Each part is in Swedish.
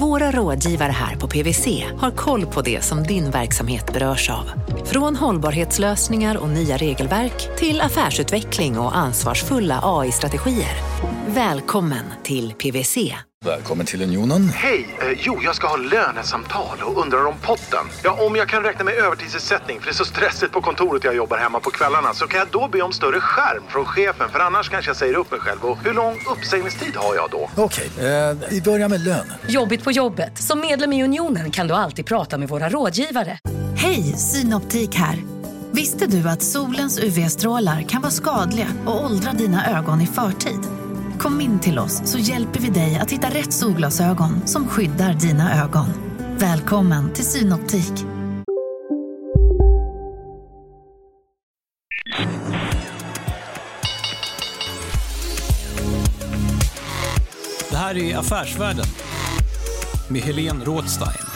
våra rådgivare här på PWC har koll på det som din verksamhet berörs av. Från hållbarhetslösningar och nya regelverk till affärsutveckling och ansvarsfulla AI-strategier. Välkommen till PWC. Välkommen till Unionen. Hej! Eh, jo, jag ska ha lönesamtal och undrar om potten. Ja, om jag kan räkna med övertidsersättning för det är så stressigt på kontoret jag jobbar hemma på kvällarna så kan jag då be om större skärm från chefen för annars kanske jag säger upp mig själv. Och hur lång uppsägningstid har jag då? Okej, eh, vi börjar med lön. Jobbigt på jobbet. Som medlem i Unionen kan du alltid prata med våra rådgivare. Hej, Synoptik här. Visste du att solens UV-strålar kan vara skadliga och åldra dina ögon i förtid? Kom in till oss så hjälper vi dig att hitta rätt solglasögon som skyddar dina ögon. Välkommen till Synoptik. Det här är Affärsvärlden med Helene Rådstein.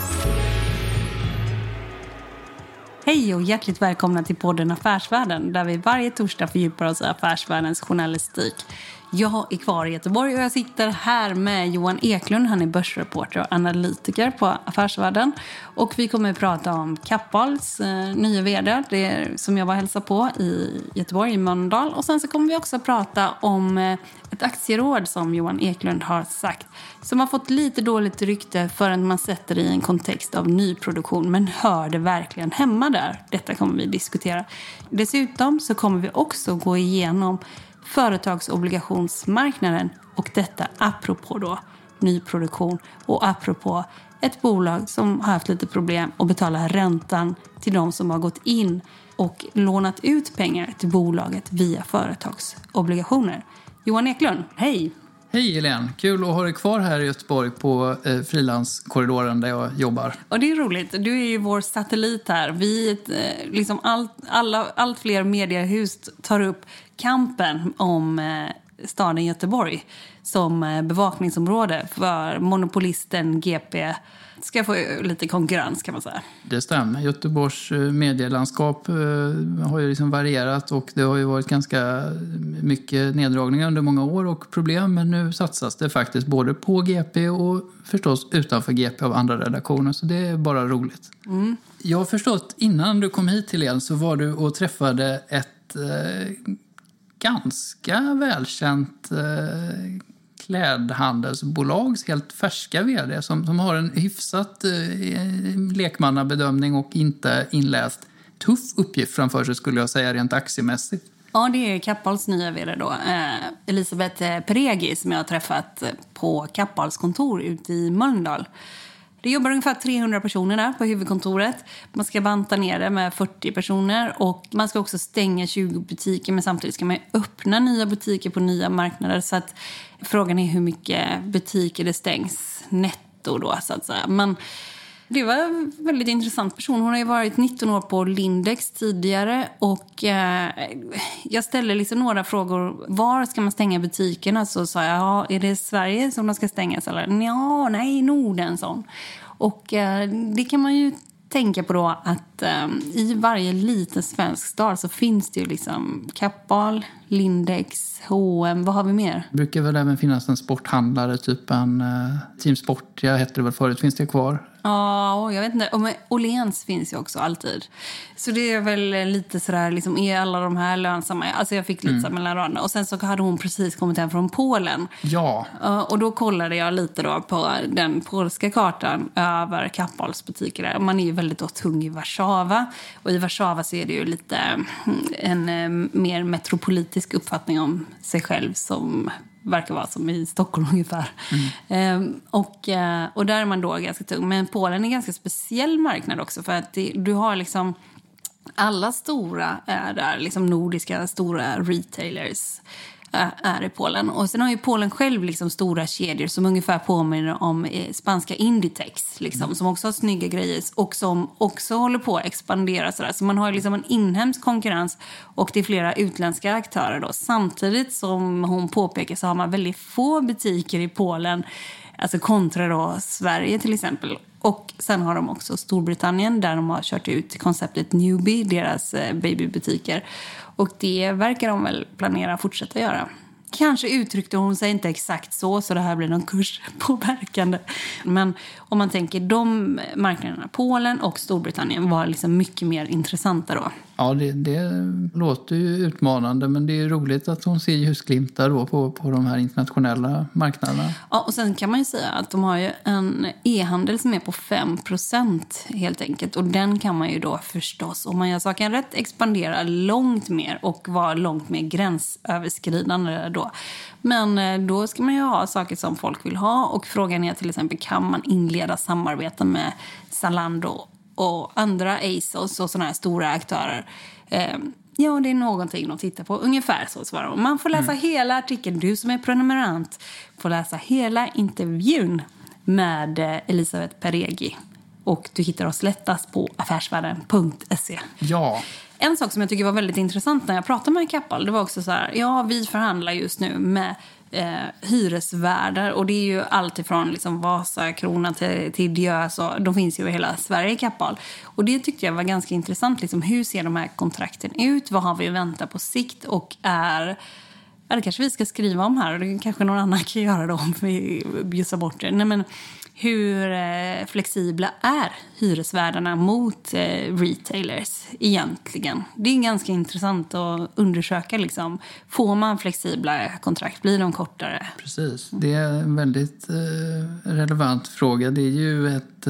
Hej och hjärtligt välkomna till podden Affärsvärlden där vi varje torsdag fördjupar oss i affärsvärldens journalistik. Jag är kvar i Göteborg och jag sitter här med Johan Eklund. Han är börsreporter och analytiker på Affärsvärlden. Och vi kommer att prata om Kappahls eh, nya vd, det som jag var hälsa på i Göteborg, i Mölndal. Och sen så kommer vi också prata om eh, ett aktieråd som Johan Eklund har sagt som har fått lite dåligt rykte förrän man sätter det i en kontext av nyproduktion. Men hör det verkligen hemma där? Detta kommer vi diskutera. Dessutom så kommer vi också gå igenom företagsobligationsmarknaden och detta apropå då nyproduktion och apropå ett bolag som har haft lite problem att betala räntan till de som har gått in och lånat ut pengar till bolaget via företagsobligationer. Johan Eklund, hej! Hej Helene! Kul att ha dig kvar här i Göteborg på eh, frilanskorridoren där jag jobbar. Och det är roligt. Du är ju vår satellit här. Vi, eh, liksom allt, alla, allt fler mediehus tar upp kampen om eh, staden Göteborg som eh, bevakningsområde för monopolisten GP ska få lite konkurrens kan man säga. Det stämmer. Göteborgs eh, medielandskap eh, har ju liksom varierat och det har ju varit ganska mycket neddragningar under många år och problem men nu satsas det faktiskt både på GP och förstås utanför GP av andra redaktioner så det är bara roligt. Mm. Jag har förstått innan du kom hit till en så var du och träffade ett eh, ganska välkänt eh, klädhandelsbolags helt färska vd som, som har en hyfsat eh, lekmannabedömning och inte inläst tuff uppgift framför sig skulle jag säga rent aktiemässigt. Ja, det är Kappahls nya vd då. Eh, Elisabeth Peregi som jag har träffat på Kappahls kontor ute i Mölndal. Det jobbar ungefär 300 personer där på huvudkontoret. Man ska banta ner det med 40 personer och man ska också stänga 20 butiker men samtidigt ska man öppna nya butiker på nya marknader. Så att frågan är hur mycket butiker det stängs netto då så att säga. Men det var en väldigt intressant person. Hon har ju varit 19 år på Lindex tidigare. Och eh, Jag ställde liksom några frågor. Var ska man stänga butikerna? Så sa jag, ja, är det Sverige som de ska stängas? Eller ja, nej, Norden, sån. Och eh, det kan man ju tänka på då att eh, i varje liten svensk stad så finns det ju liksom Kappahl, Lindex, H&M, vad har vi mer? Det brukar väl även finnas en sporthandlare, typ en eh, Team Sportia hette det väl förut. Finns det kvar? Ja, jag vet inte. Och Åhléns finns ju också alltid. Så det är väl lite sådär, liksom, är alla de här lönsamma? Alltså jag fick lite mm. mellan raderna. Och sen så hade hon precis kommit hem från Polen. Ja. Och då kollade jag lite då på den polska kartan över Kappahls butiker där. Man är ju väldigt då tung i Warszawa. Och i Warszawa så är det ju lite mm, en eh, mer metropolitisk uppfattning om sig själv som verkar vara som i Stockholm ungefär. Mm. Ehm, och, eh, och där är man då ganska tung. Men Polen är en ganska speciell marknad också för att det, du har liksom alla stora är där, liksom nordiska stora retailers är i Polen. Och sen har ju Polen själv liksom stora kedjor som ungefär påminner om eh, spanska Inditex, liksom, mm. som också har snygga grejer och som också håller på att expandera. Sådär. Så man har liksom en inhemsk konkurrens och det är flera utländska aktörer. Då. Samtidigt som hon påpekar så har man väldigt få butiker i Polen Alltså kontra då Sverige till exempel. Och sen har de också Storbritannien där de har kört ut konceptet Newbie, deras eh, babybutiker. Och det verkar de väl planera att fortsätta göra. Kanske uttryckte hon sig inte exakt så, så det här blir någon kurspåverkande. Men om man tänker de marknaderna, Polen och Storbritannien, var liksom mycket mer intressanta då. Ja, det, det låter ju utmanande, men det är roligt att hon ser ljusglimtar då på, på de här internationella marknaderna. Ja, och sen kan man ju säga att de har ju en e-handel som är på 5% helt enkelt. Och den kan man ju då förstås, om man gör saken rätt, expandera långt mer och vara långt mer gränsöverskridande då. Men eh, då ska man ju ha saker som folk vill ha och frågan är till exempel kan man inleda samarbeten med Zalando och andra ASOS och sådana här stora aktörer. Eh, ja, det är någonting att titta på. Ungefär så svarar hon. Man får läsa mm. hela artikeln. Du som är prenumerant får läsa hela intervjun med eh, Elisabeth Peregi. Och du hittar oss lättast på affärsvärlden.se. Ja. En sak som jag tycker var väldigt intressant när jag pratade med Kappahl, det var också så här, ja vi förhandlar just nu med eh, hyresvärdar. Och det är ju allt ifrån liksom Vasakronan till, till Diös. Och de finns ju i hela Sverige i Kappahl. Och det tyckte jag var ganska intressant. Liksom, hur ser de här kontrakten ut? Vad har vi att vänta på sikt? Och är... Ja, det kanske vi ska skriva om här. Det kanske någon annan kan göra då om vi bjussar bort det. Nej, men, hur eh, flexibla är hyresvärdarna mot eh, retailers egentligen? Det är ganska intressant att undersöka. Liksom. Får man flexibla kontrakt? Blir de kortare? Precis. Det är en väldigt eh, relevant fråga. Det är ju ett...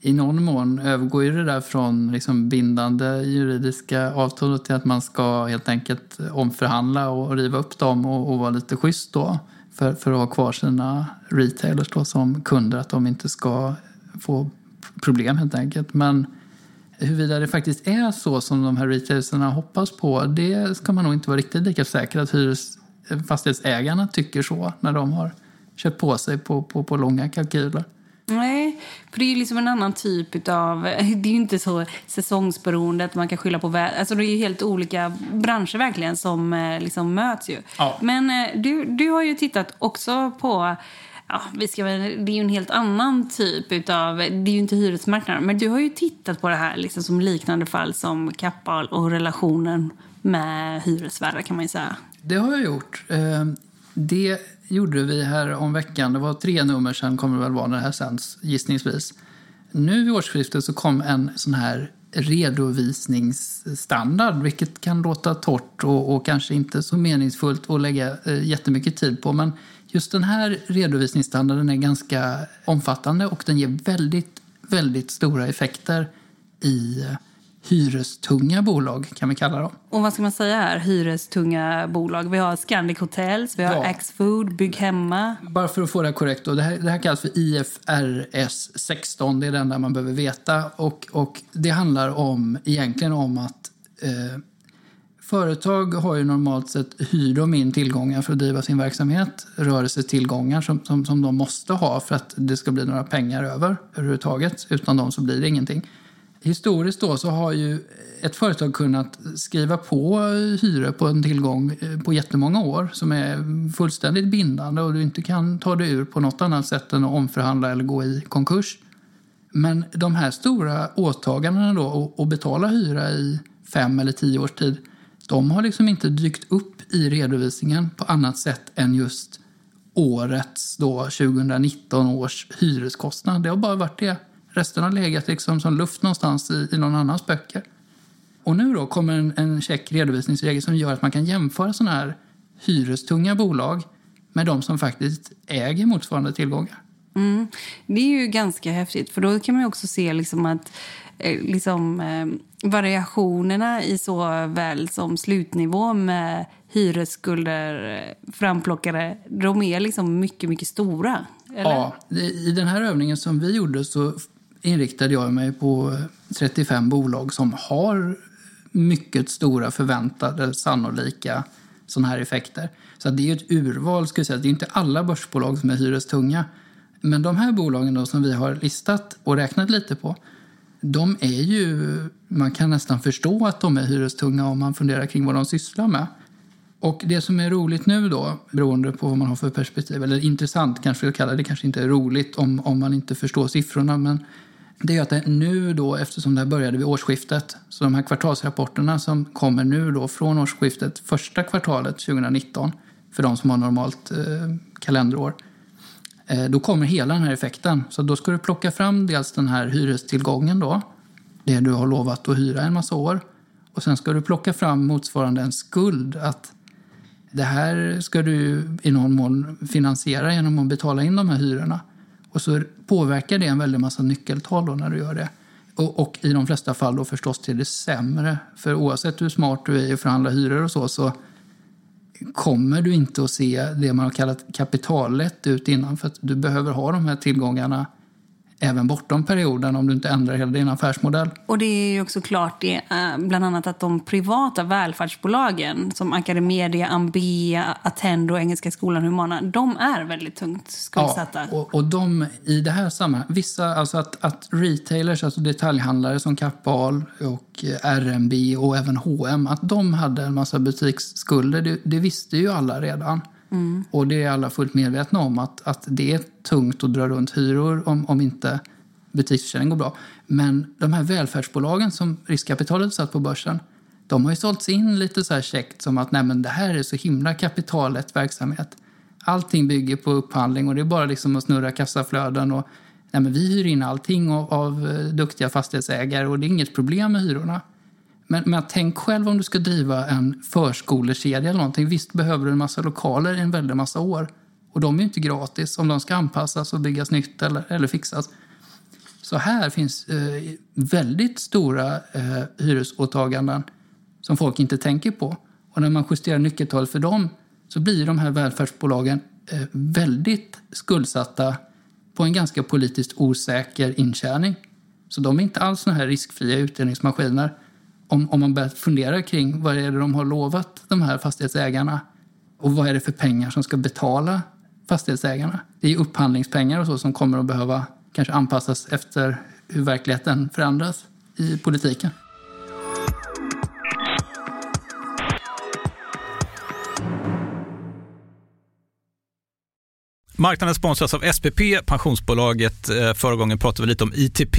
I någon mån övergår ju det där från liksom bindande juridiska avtal till att man ska helt enkelt omförhandla och riva upp dem och, och vara lite schysst då för, för att ha kvar sina retailers då som kunder, att de inte ska få problem helt enkelt. Men huruvida det faktiskt är så som de här retailerserna hoppas på, det ska man nog inte vara riktigt lika säker att hyres, fastighetsägarna tycker så när de har köpt på sig på, på, på långa kalkyler. Nej, för det är ju liksom en annan typ av... Det är ju inte så säsongsberoende att man kan skylla på väder. Alltså det är ju helt olika branscher verkligen som eh, liksom möts ju. Ja. Men eh, du, du har ju tittat också på... Ja, vi ska, det är ju en helt annan typ av... Det är ju inte hyresmarknaden. Men du har ju tittat på det här liksom som liknande fall som Kappahl och relationen med hyresvärdar kan man ju säga. Det har jag gjort. Eh, det gjorde vi här om veckan. Det var tre nummer sen kommer det väl vara när det här sänds, gissningsvis. Nu vid årsskiftet så kom en sån här redovisningsstandard, vilket kan låta torrt och, och kanske inte så meningsfullt att lägga eh, jättemycket tid på. Men just den här redovisningsstandarden är ganska omfattande och den ger väldigt, väldigt stora effekter i eh, hyrestunga bolag kan vi kalla dem. Och vad ska man säga här? Hyrestunga bolag. Vi har Scandic Hotels, vi har ja. Axfood, Bygghemma. Bara för att få det korrekt då. Det här, det här kallas för IFRS 16. Det är den där man behöver veta. Och, och det handlar om, egentligen om att eh, Företag har ju normalt sett hyr de in tillgångar för att driva sin verksamhet. Rörelsetillgångar som, som, som de måste ha för att det ska bli några pengar över överhuvudtaget. Utan dem så blir det ingenting historiskt då så har ju ett företag kunnat skriva på hyror på en tillgång eh, på jättemånga år som är fullständigt bindande och du inte kan ta dig ur på något annat sätt än att omförhandla eller gå i konkurs. Men de här stora åtagandena då att betala hyra i fem eller tio års tid de har liksom inte dykt upp i redovisningen på annat sätt än just årets då 2019 års hyreskostnad. Det har bara varit det. Resten har legat liksom som luft någonstans i, i någon annans böcker. Och nu då kommer en, en check redovisningsregel som gör att man kan jämföra sådana här hyrestunga bolag med de som faktiskt äger motsvarande tillgångar. Mm. Det är ju ganska häftigt, för då kan man också se liksom att eh, liksom, eh, variationerna i såväl som slutnivå med hyresskulder eh, framplockade, de är liksom mycket, mycket stora. Eller? Ja, i den här övningen som vi gjorde så inriktade jag mig på eh, 35 bolag som har mycket stora förväntade sannolika sådana här effekter. Så det är ett urval, skulle jag säga. Det är inte alla börsbolag som är hyrestunga. Men de här bolagen då som vi har listat och räknat lite på, de är ju, man kan nästan förstå att de är hyrestunga om man funderar kring vad de sysslar med. Och det som är roligt nu då, beroende på vad man har för perspektiv, eller intressant kanske jag kallar det, kanske inte är roligt om, om man inte förstår siffrorna, men det är att det nu då, eftersom det här började vid årsskiftet, så de här kvartalsrapporterna som kommer nu då från årsskiftet, första kvartalet 2019, för de som har normalt eh, kalenderår, eh, då kommer hela den här effekten. Så då ska du plocka fram dels den här hyrestillgången då, det du har lovat att hyra en massa år, och sen ska du plocka fram motsvarande en skuld, att det här ska du i någon mån finansiera genom att betala in de här hyrorna. Och så påverkar det en väldig massa nyckeltal då när du gör det. Och, och, i de flesta fall då förstås till det sämre. För oavsett hur smart du är i att förhandla hyror och så, så kommer du inte att se det man har kallat kapitalet ut innan. För att du behöver ha de här tillgångarna även bortom perioden om du inte ändrar hela din affärsmodell. Och det är ju också klart det, eh, bland annat att de privata välfärdsbolagen som Academedia, Ambea, Attendo, Engelska skolan, Humana, de är väldigt tungt skuldsatta. Ja, och, och de i det här sammanhanget, vissa, alltså att, att retailers, alltså detaljhandlare som Kappahl och RMB och även H&M att de hade en massa butiksskulder, det, det visste ju alla redan. Mm. Och det är alla fullt medvetna om att, att det är tungt att dra runt hyror om, om inte butiksförsäljningen går bra. Men de här välfärdsbolagen som riskkapitalet satt på börsen, de har ju sålts in lite så här käckt som att nej men det här är så himla kapitalet verksamhet. Allting bygger på upphandling och det är bara liksom att snurra kassaflöden och nej men vi hyr in allting av, av eh, duktiga fastighetsägare och det är inget problem med hyrorna. Men, men tänk själv om du ska driva en förskolekedja eller någonting. Visst behöver du en massa lokaler i en väldig massa år. Och de är inte gratis om de ska anpassas och byggas nytt eller, eller fixas. Så här finns eh, väldigt stora eh, hyresåtaganden som folk inte tänker på. Och när man justerar nyckeltal för dem så blir de här välfärdsbolagen eh, väldigt skuldsatta på en ganska politiskt osäker intjäning. Så de är inte alls såna här riskfria utdelningsmaskiner om, om man börjar fundera kring vad är det de har lovat de här fastighetsägarna och vad är det för pengar som ska betala fastighetsägarna. Det är upphandlingspengar och så som kommer att behöva kanske anpassas efter hur verkligheten förändras i politiken. Marknaden sponsras av SPP, pensionsbolaget. Eh, förra gången pratade vi lite om ITP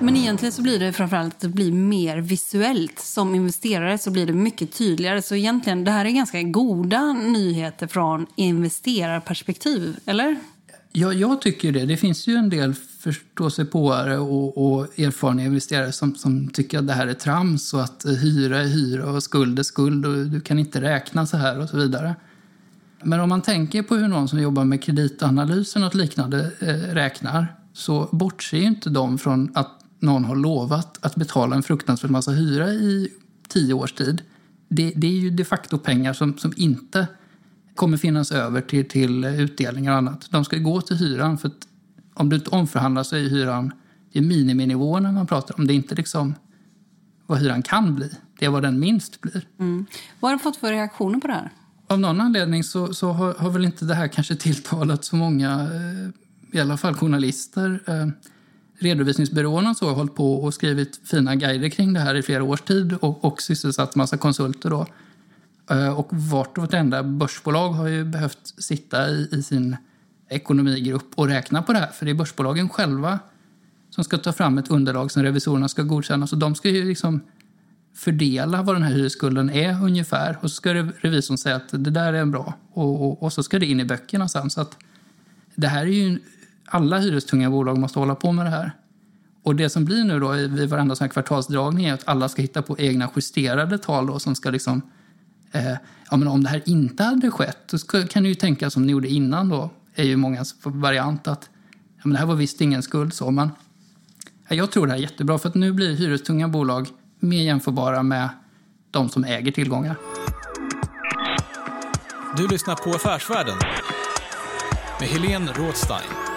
Men egentligen så blir det framförallt att det blir mer visuellt. Som investerare så blir det mycket tydligare. Så egentligen, det här är ganska goda nyheter från investerarperspektiv, eller? Ja, jag tycker det. Det finns ju en del förståsigpåare och, och erfarna investerare som, som tycker att det här är trams och att hyra är hyra och skuld är skuld och du kan inte räkna så här och så vidare. Men om man tänker på hur någon som jobbar med kreditanalys och något liknande eh, räknar så bortser ju inte de från att någon har lovat att betala en fruktansvärd massa hyra i tio års tid. Det, det är ju de facto pengar som, som inte kommer finnas över till, till utdelningar och annat. De ska gå till hyran. för om du inte omförhandlar så är hyran det är miniminivåerna man pratar om. Det är inte liksom vad hyran kan bli. Det är vad den minst blir. Mm. Vad har du fått för reaktioner på det här? Av någon anledning så, så har, har, väl inte det här kanske tilltalat så många, eh, i alla fall journalister. Redovisningsbyråerna så har hållit på och skrivit fina guider kring det här i flera års tid och, och sysselsatt massa konsulter. Då. Eh, och vart och vartenda börsbolag har ju behövt sitta i, i sin ekonomigrupp och räkna på det här. För det är börsbolagen själva som ska ta fram ett underlag som revisorerna ska godkänna. Så de ska ju liksom fördela vad den här hyresskulden är ungefär. Och så ska revisorn säga att det där är bra. Och, och, och så ska det in i böckerna sen. Så att det här är ju... Alla hyrestunga bolag måste hålla på med det här. Och det som blir nu då vid varenda sån kvartalsdragning är att alla ska hitta på egna justerade tal då som ska liksom... Eh, ja, men om det här inte hade skett så ska, kan ni ju tänka som ni gjorde innan då. är ju många variant att ja, men det här var visst ingen skuld så. Men jag tror det här är jättebra för att nu blir hyrestunga bolag mer jämförbara med de som äger tillgångar. Du lyssnar på Affärsvärlden med Helene Rådstein.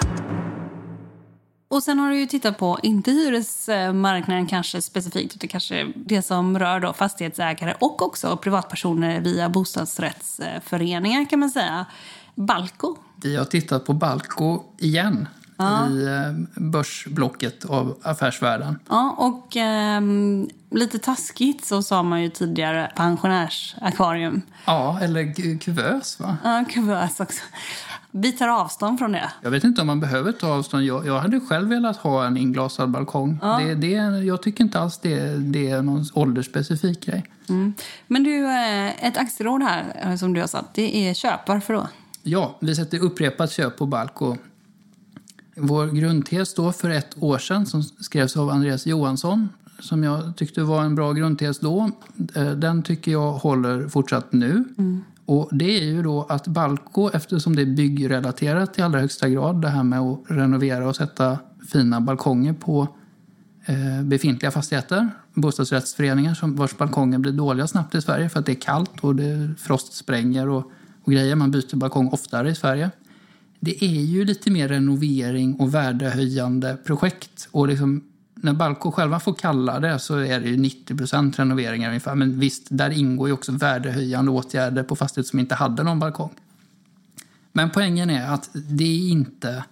Och sen har du ju tittat på, inte hyresmarknaden kanske specifikt, utan kanske det som rör då fastighetsägare och också privatpersoner via bostadsrättsföreningar kan man säga. Balco. Vi har tittat på Balco igen ja. i eh, börsblocket av affärsvärlden. Ja, och eh, lite taskigt så sa man ju tidigare pensionärsakvarium. Ja, eller kuvös va? Ja, kuvös också. Vi tar avstånd från det. Jag vet inte om man behöver ta avstånd. Jag, jag hade själv velat ha en inglasad balkong. Ja. Det, det, jag tycker inte alls det, det är någon åldersspecifik grej. Mm. Men du, eh, ett aktieråd här eh, som du har satt, det är köp. Varför då? Ja, vi sätter upprepat köp på Balco. Vår grundtes då för ett år sedan som skrevs av Andreas Johansson som jag tyckte var en bra grundtes då. Eh, den tycker jag håller fortsatt nu. Mm. Och det är ju då att Balco, eftersom det är byggrelaterat i allra högsta grad, det här med att renovera och sätta fina balkonger på eh, befintliga fastigheter, bostadsrättsföreningar som vars balkonger blir dåliga snabbt i Sverige för att det är kallt och det frostspränger och, och grejer. Man byter balkong oftare i Sverige det är ju lite mer renovering och värdehöjande projekt. Och liksom, när Balco själva får kalla det så är det ju 90% renoveringar ungefär. Men visst, där ingår ju också värdehöjande åtgärder på fastigheter som inte hade någon balkong. Men poängen är att det är inte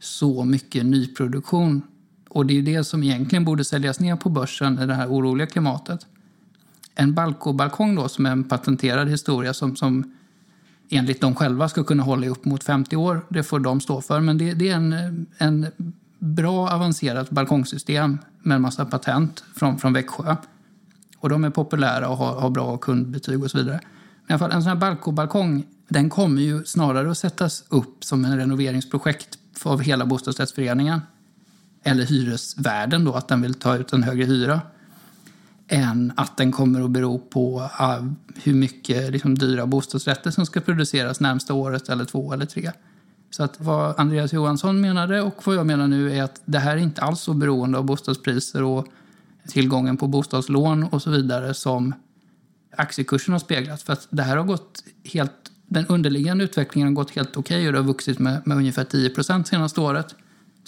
så mycket nyproduktion. Och det är det som egentligen borde säljas ner på börsen i det här oroliga klimatet. En Balco-balkong då, som är en patenterad historia som, som enligt dem själva ska kunna hålla i upp mot 50 år. Det får de stå för. Men det, det är en, en bra avancerat balkongsystem med en massa patent från, från Växjö. Och de är populära och har, har bra kundbetyg och så vidare. Men i alla fall, en sån här balkobalkong, den kommer ju snarare att sättas upp som en renoveringsprojekt av hela bostadsrättsföreningen. Eller hyresvärden då, att den vill ta ut en högre hyra än att den kommer att bero på ah, hur mycket liksom, dyra bostadsrätter som ska produceras närmsta året eller två eller tre. Så att vad Andreas Johansson menade och vad jag menar nu är att det här är inte alls så beroende av bostadspriser och tillgången på bostadslån och så vidare som aktiekursen har speglat. För att det här har gått helt, den underliggande utvecklingen har gått helt okej okay och det har vuxit med, med ungefär 10 procent senaste året.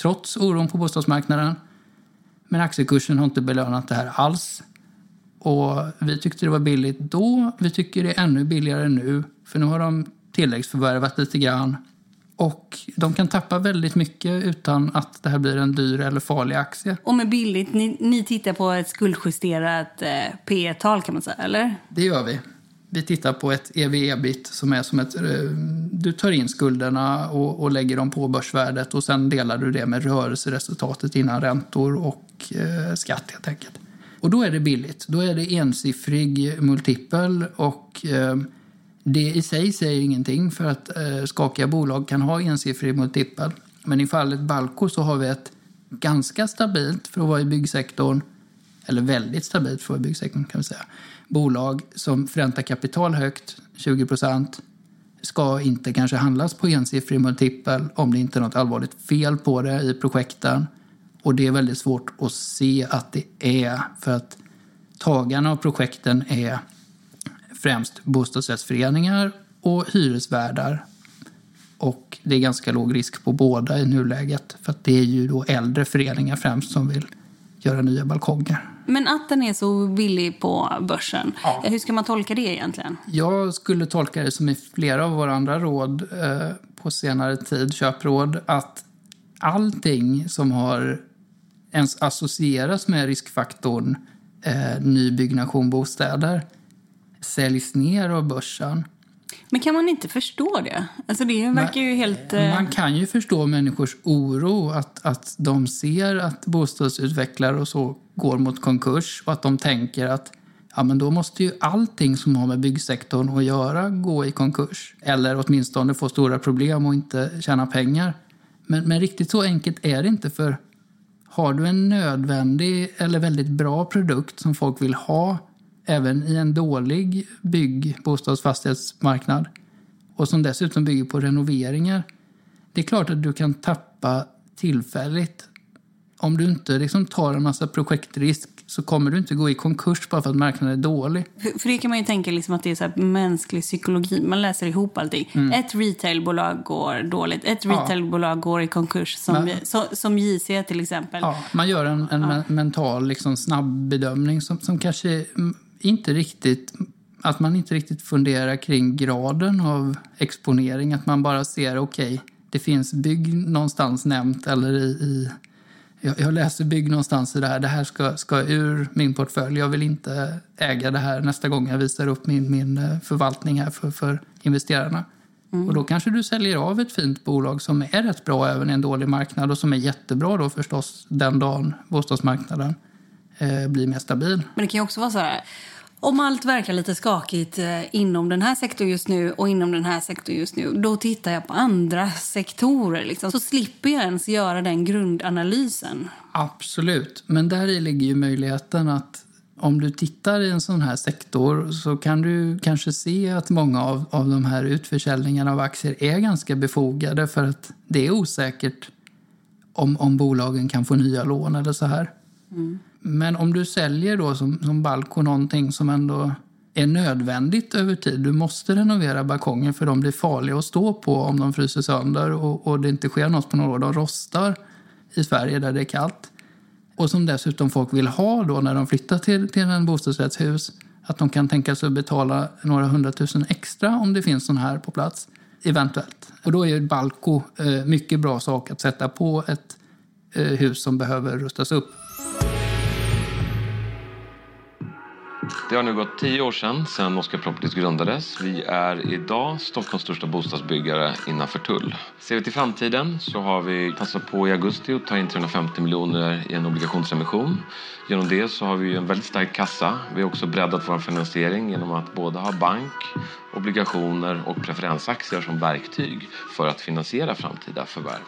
Trots oron på bostadsmarknaden. Men aktiekursen har inte belönat det här alls. Och vi tyckte det var billigt då. Vi tycker det är ännu billigare nu. För nu har de tilläggsförvärvat lite grann. Och de kan tappa väldigt mycket utan att det här blir en dyr eller farlig aktie. Och med billigt, ni, ni tittar på ett skuldjusterat eh, P tal kan man säga, eller? Det gör vi. Vi tittar på ett ev-ebit som är som ett... Eh, du tar in skulderna och, och, lägger dem på börsvärdet och sen delar du det med rörelseresultatet innan räntor och eh, skatt helt enkelt. Och då är det billigt. Då är det ensiffrig multipel och eh, det i sig säger ingenting för att eh, skakiga bolag kan ha ensiffrig multipel. Men i fallet Balco så har vi ett ganska stabilt, för att vara i byggsektorn, eller väldigt stabilt för att vara i byggsektorn kan vi säga, bolag som förräntar kapital högt, 20 procent, ska inte kanske handlas på ensiffrig multipel om det inte är något allvarligt fel på det i projekten. Och det är väldigt svårt att se att det är, för att tagarna av projekten är främst bostadsrättsföreningar och hyresvärdar. Och det är ganska låg risk på båda i nuläget. För att det är ju då äldre föreningar främst som vill göra nya balkonger. Men att den är så billig på börsen, Ja. hur ska man tolka det egentligen? Jag skulle tolka det som i flera av våra andra råd eh, på senare tid, köpråd, att allting som har ens associeras med riskfaktorn eh, nybyggnation bostäder säljs ner av börsen. Men kan man inte förstå det? Alltså det verkar ju helt... eh, Man kan ju förstå människors oro att, att de ser att bostadsutvecklare och så går mot konkurs och att de tänker att ja, men då måste ju allting som har med byggsektorn att göra gå i konkurs. Eller åtminstone få stora problem och inte tjäna pengar. Men, men riktigt så enkelt är det inte för har du en nödvändig eller väldigt bra produkt som folk vill ha även i en dålig bygg bostadsfastighetsmarknad och som dessutom bygger på renoveringar. Det är klart att du kan tappa tillfälligt. Om du inte liksom tar en massa projektrisk så kommer du inte gå i konkurs bara för att marknaden är dålig. För, det kan man ju tänka liksom att det är så här mänsklig psykologi. Man läser ihop allting. Ett retailbolag går dåligt. Ett Mm. Ja. retailbolag går i konkurs. Som, Men- så, som JC till exempel. Ja, man gör en, en men- mental liksom, snabb bedömning som, som kanske mm, inte riktigt... Att man inte riktigt funderar kring graden av exponering. Att man bara ser, okej, det finns bygg någonstans nämnt eller i... i jag, jag läser bygg någonstans i det här. Det här ska, ska ur min portfölj. Jag vill inte äga det här nästa gång jag visar upp min, min eh, förvaltning här för, för investerarna. Och då kanske du säljer av ett fint bolag som är rätt bra även i en dålig marknad och som är jättebra då förstås den dagen bostadsmarknaden eh, blir mer stabil. Men det kan ju också vara så här. Om allt verkar lite skakigt eh, inom den här sektorn just nu och inom den här sektorn just nu, då tittar jag på andra sektorer. Liksom. Så slipper jag ens göra den grundanalysen. Absolut, men där ligger ju möjligheten att om du tittar i en sån här sektor så kan du kanske se att många av, av de här utförsäljningarna av aktier är ganska befogade för att det är osäkert om, om bolagen kan få nya lån eller så här. Men om du säljer då som, som Balco någonting som ändå är nödvändigt över tid. Du måste renovera balkongen för de blir farliga att stå på om de fryser sönder och, och det inte sker något på några år. De rostar i Sverige där det är kallt. Och som dessutom folk vill ha då när de flyttar till, till en bostadsrättshus. Att de kan tänka sig att betala några hundratusen extra om det finns sån här på plats. Eventuellt. Och då är ju Balco eh, mycket bra sak att sätta på ett eh, hus som behöver rustas upp. Det har nu gått tio år sedan, sedan Oscar Properties grundades. Vi är idag Stockholms största bostadsbyggare innanför tull. Ser vi till framtiden så har vi passat på i augusti att ta in 350 miljoner i en obligationsemission. Genom det så har vi en väldigt stark kassa. Vi har också breddat vår finansiering genom att både ha bank, obligationer och preferensaktier som verktyg för att finansiera framtida förvärv.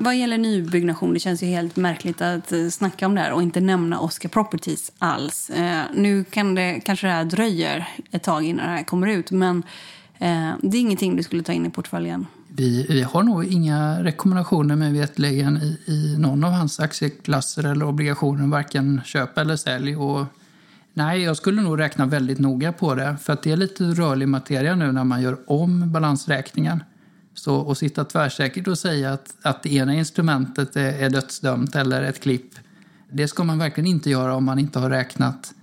Vad gäller nybyggnation, det känns ju helt märkligt att eh, snacka om det här och inte nämna Oscar Properties alls. Eh, nu kan det, kanske det här dröjer ett tag innan det här kommer ut, men eh, det är ingenting du skulle ta in i portföljen. Vi, vi har nog inga rekommendationer med vetligen i, i någon av hans aktieklasser eller obligationer, varken köp eller sälj. Och, nej, jag skulle nog räkna väldigt noga på det, för att det är lite rörlig materia nu när man gör om balansräkningen. Så att sitta tvärsäkert och säga att, att det ena instrumentet är, är dödsdömt eller ett klipp, det ska man verkligen inte göra om man inte har räknat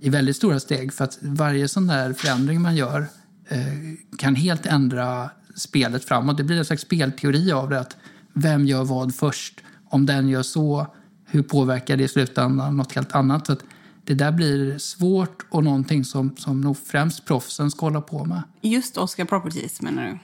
i väldigt stora steg. För att varje sån där förändring man gör eh, kan helt ändra spelet framåt. Det blir en slags spelteori av det. Att vem gör vad först? Om den gör så, hur påverkar det i slutändan något helt annat? Så att det där blir svårt och någonting som, som nog främst proffsen ska hålla på med. Just Oscar Properties menar du?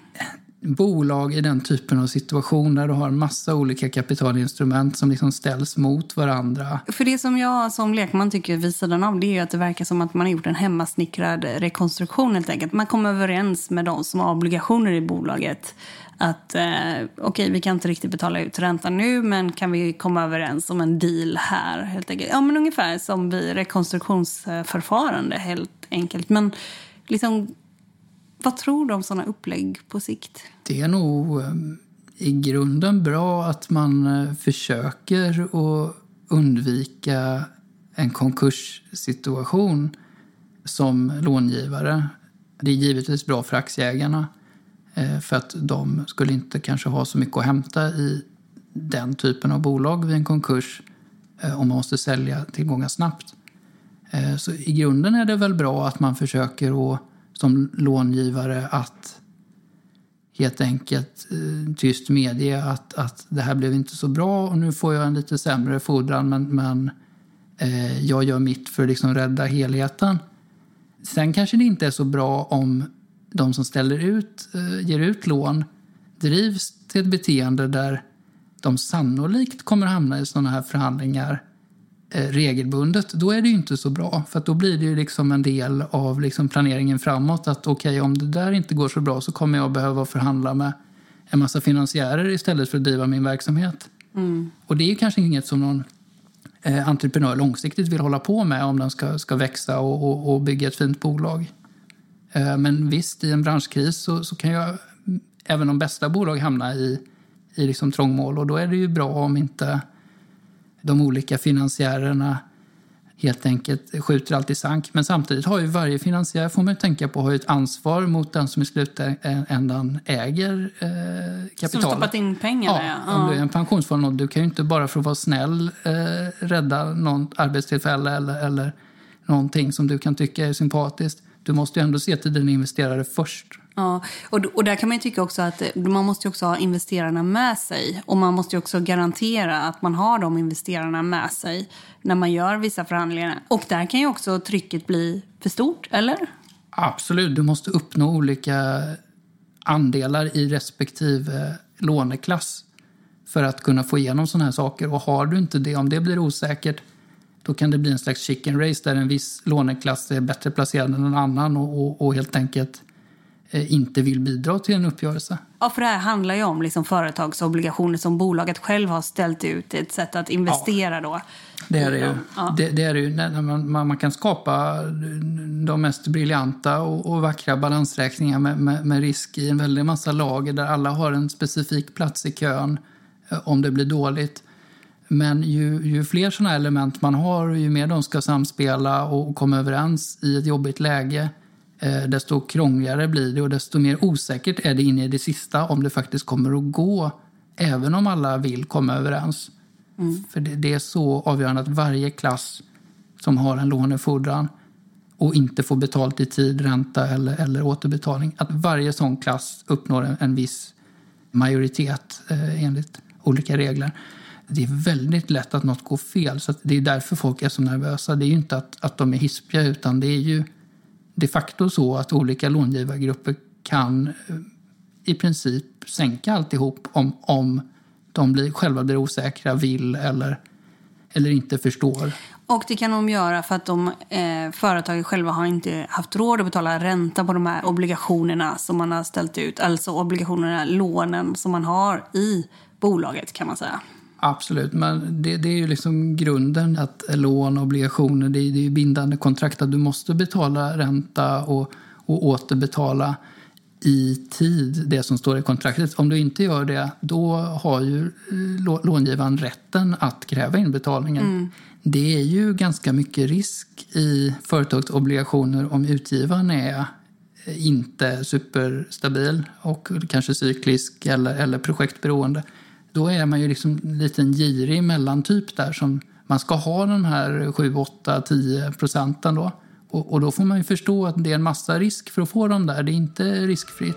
Bolag i den typen av situation där du har massa olika kapitalinstrument som liksom ställs mot varandra. För det som jag som lekman tycker vid sidan av det är ju att det verkar som att man har gjort en hemmasnickrad rekonstruktion helt enkelt. Man kommer överens med de som har obligationer i bolaget att eh, okej, okay, vi kan inte riktigt betala ut räntan nu, men kan vi komma överens om en deal här? Helt enkelt. Ja, men ungefär som vid rekonstruktionsförfarande helt enkelt. Men liksom, vad tror du om sådana upplägg på sikt? Det är nog ehm, i grunden bra att man eh, försöker att undvika en konkurssituation som långivare. Det är givetvis bra för aktieägarna eh, för att de skulle inte kanske ha så mycket att hämta i den typen av bolag vid en konkurs eh, om man måste sälja tillgångar snabbt. Så i grunden är det väl bra att man försöker att som långivare att helt enkelt eh, tyst medge att, att det här blev inte så bra och nu får jag en lite sämre fordran men, men eh, jag gör mitt för att liksom rädda helheten. Sen kanske det inte är så bra om de som ställer ut, eh, ger ut lån drivs till ett beteende där de sannolikt kommer hamna i sådana här förhandlingar Eh, regelbundet, då är det ju inte så bra. För då blir det ju liksom en del av liksom planeringen framåt. Att okej, okay, om det där inte går så bra så kommer jag behöva förhandla med en massa finansiärer istället för att driva min verksamhet. Mm. Och det är ju kanske inget som någon eh, entreprenör långsiktigt vill hålla på med om den ska, ska växa och, och, och bygga ett fint bolag. Eh, men visst, i en branschkris så, så kan ju även de bästa bolag hamna i, i liksom trångmål och då är det ju bra om inte de olika finansiärerna helt enkelt skjuter allt i sank. Men samtidigt har ju varje finansiär, får man tänka på, har ett ansvar mot den som i slutändan äger eh, kapitalet. Som stoppat in pengarna, ja. ja. Om du är en pensionsfond, och du kan ju inte bara för att vara snäll eh, rädda något arbetstillfälle eller, eller någonting som du kan tycka är sympatiskt. Du måste ju ändå se till dina investerare först. Ja, och, och där kan man tycka också att eh, man måste också ha investerarna med sig. Och man måste också garantera att man har de investerarna med sig när man gör vissa förhandlingar. Och där kan ju också trycket bli för stort, eller? Absolut, du måste uppnå olika andelar i respektive eh, låneklass för att kunna få igenom sådana här saker. Och har du inte det, om det blir osäkert, då kan det bli en slags chicken race där en viss låneklass är bättre placerad än en annan och, och, och helt enkelt inte vill bidra till en uppgörelse. Ja, för det här handlar ju om liksom företagsobligationer som bolaget själv har ställt ut. Ett sätt att investera ja. då. Det är det ju. Ja. Det, det, är det ju. Man, man, kan skapa de mest briljanta och, och vackra balansräkningar med, med, med, risk i en väldig massa lager där alla har en specifik plats i kön eh, om det blir dåligt. Men ju, ju fler sådana element man har, ju mer de ska samspela och komma överens i ett jobbigt läge, Eh, desto krångligare blir det och desto mer osäkert är det in i det sista om det faktiskt kommer att gå, även om alla vill komma överens. Mm. För det, det, är så avgörande att varje klass som har en lånefordran och inte får betalt i tid, ränta eller, eller återbetalning, att varje sån klass uppnår en, en viss majoritet eh, enligt olika regler. Det är väldigt lätt att något går fel, så det är därför folk är så nervösa. Det är ju inte att, att de är hispiga, utan det är ju de facto så att olika långivargrupper kan eh, i princip sänka alltihop om, om de blir, själva blir osäkra, vill eller, eller inte förstår. Och det kan de göra för att de, eh, företagen själva har inte haft råd att betala ränta på de här obligationerna som man har ställt ut. Alltså obligationerna, lånen som man har i bolaget kan man säga. Absolut, men det, det, är ju liksom grunden att lån, obligationer, det är, det är bindande kontrakt att du måste betala ränta och, och återbetala i tid det som står i kontraktet. Om du inte gör det, då har ju eh, långivaren rätten att kräva inbetalningen. Mm. Det är ju ganska mycket risk i företagsobligationer om utgivaren är inte superstabil och kanske cyklisk eller, eller projektberoende då är man ju liksom en liten girig mellantyp där som man ska ha de här 7, 8, 10 procenten då. Och, och, då får man ju förstå att det är en massa risk för att få dem där. Det är inte riskfritt.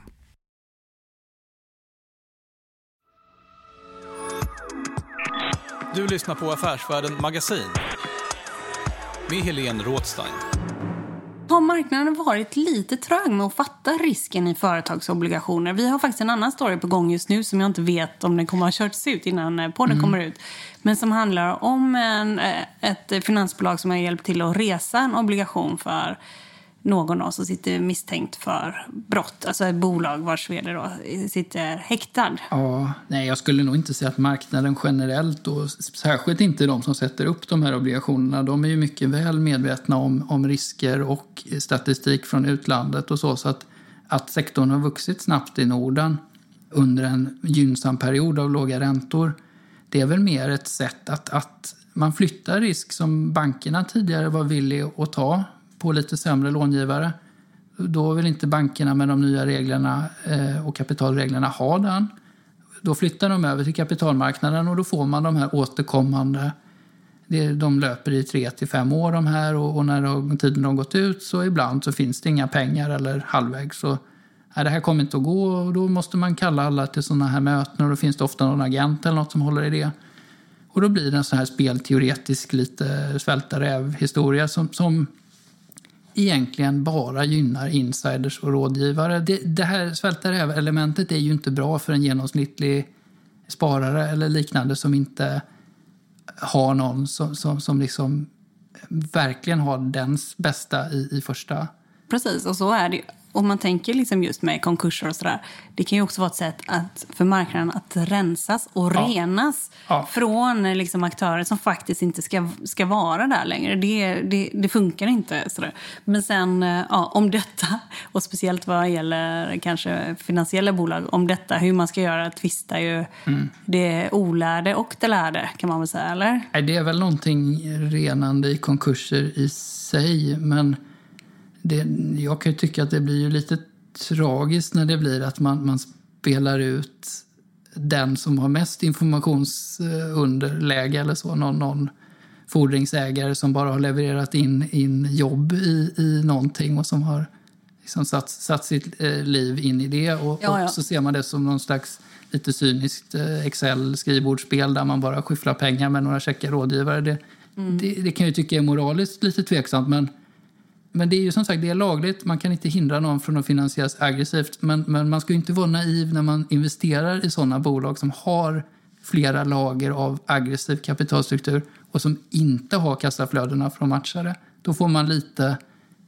Du lyssnar på Affärsvärlden Magasin med Helene Rådstein. Har marknaden varit lite trög med att fatta risken i företagsobligationer? Vi har faktiskt en annan story på gång just nu som jag inte vet om den kommer att ha körts ut innan eh, podden mm. kommer ut. Men som handlar om en, eh, ett finansbolag som har hjälpt till att resa en obligation för någon av som sitter misstänkt för brott. Alltså ett bolag vars vd då sitter häktad. Ja, nej, jag skulle nog inte säga att marknaden generellt och särskilt inte de som sätter upp de här obligationerna. De är ju mycket väl medvetna om, om risker och statistik från utlandet och så. Så att, att sektorn har vuxit snabbt i Norden under en gynnsam period av låga räntor. Det är väl mer ett sätt att, att man flyttar risk som bankerna tidigare var villiga att ta på lite sämre långivare. Då vill inte bankerna med de nya reglerna eh, och kapitalreglerna ha den. Då flyttar de över till kapitalmarknaden och då får man de här återkommande de löper i tre till fem år de här och, när tiden har gått ut så ibland så finns det inga pengar eller halvvägs. Så, nej, det här kommer inte att gå och då måste man kalla alla till sådana här möten och då finns det ofta någon agent eller något som håller i det. Och då blir det en sån här spelteoretisk lite svälta räv-historia som, som egentligen bara gynnar insiders och rådgivare. Det, det här svälta räv-elementet är ju inte bra för en genomsnittlig sparare eller liknande som inte har någon som, som, som liksom verkligen har dens bästa i, i första. Precis, och så är det om man tänker liksom just med konkurser och sådär. Det kan ju också vara ett sätt att, för marknaden att rensas och ja. renas ja. från liksom, aktörer som faktiskt inte ska, ska vara där längre. Det, det, det funkar inte. Sådär. Men sen eh, ja, om detta, och speciellt vad gäller kanske finansiella bolag, om detta, hur man ska göra, tvistar ju mm. det olärde och det lärde, kan man väl säga, eller? Det är väl någonting renande i konkurser i sig, men det, jag kan ju tycka att det blir ju lite tragiskt när det blir att man, man spelar ut den som har mest informationsunderläge eller så. Någon, någon fordringsägare som bara har levererat in, in jobb i, i någonting och som har liksom satt, satt sitt eh, liv in i det. Och, ja, ja. och, så ser man det som någon slags lite cyniskt eh, Excel-skrivbordsspel där man bara skyfflar pengar med några käcka rådgivare. Det, mm. det, det, kan jag tycka är moraliskt lite tveksamt men men det är ju som sagt det är lagligt, man kan inte hindra någon från att finansieras aggressivt. Men, men man ska ju inte vara naiv när man investerar i sådana bolag som har flera lager av aggressiv kapitalstruktur och som inte har kassaflödena för att matcha det. Då får man lite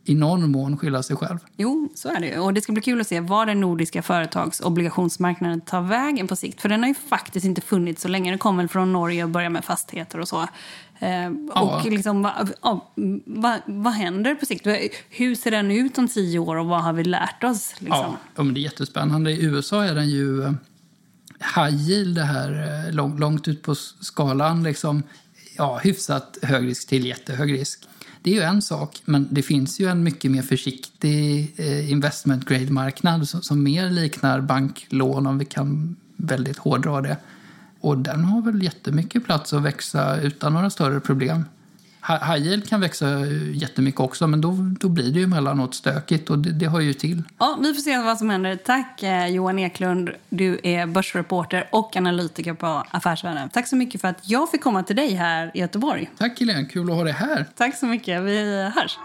i någon mån skylla sig själv. Jo, så är det. Och det ska bli kul att se var den nordiska företagsobligationsmarknaden tar vägen på sikt. För den har ju faktiskt inte funnits så länge. Den kom väl från Norge och började med fastigheter och så. Eh, ja. Och liksom, vad, vad, vad händer på sikt? Hur ser den ut om tio år och vad har vi lärt oss? Liksom? Ja, men det är jättespännande. I USA är den ju eh, high yield, det här eh, långt, långt ut på skalan. Liksom, ja, hyfsat hög risk till jättehög risk. Det är ju en sak, men det finns ju en mycket mer försiktig eh, investment grade-marknad som, som, mer liknar banklån, om vi kan väldigt hårdra det. Och den har väl jättemycket plats att växa utan några större problem. High yield kan växa jättemycket också, men då, då blir det ju emellanåt stökigt och det, det hör ju till. Ja, vi får se vad som händer. Tack eh, Johan Eklund. Du är börsreporter och analytiker på Affärsvärlden. Tack så mycket för att jag fick komma till dig här i Göteborg. Tack Helene, kul att ha dig här. Tack så mycket. Vi hörs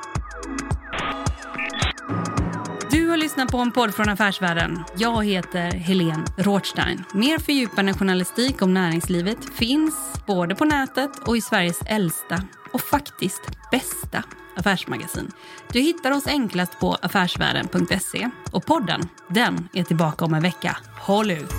lyssnar på en podd från Affärsvärlden. Jag heter Helene Rothstein. Mer fördjupande journalistik om näringslivet finns både på nätet och i Sveriges äldsta och faktiskt bästa affärsmagasin. Du hittar oss enklast på affärsvärlden.se och podden, den är tillbaka om en vecka. Håll ut!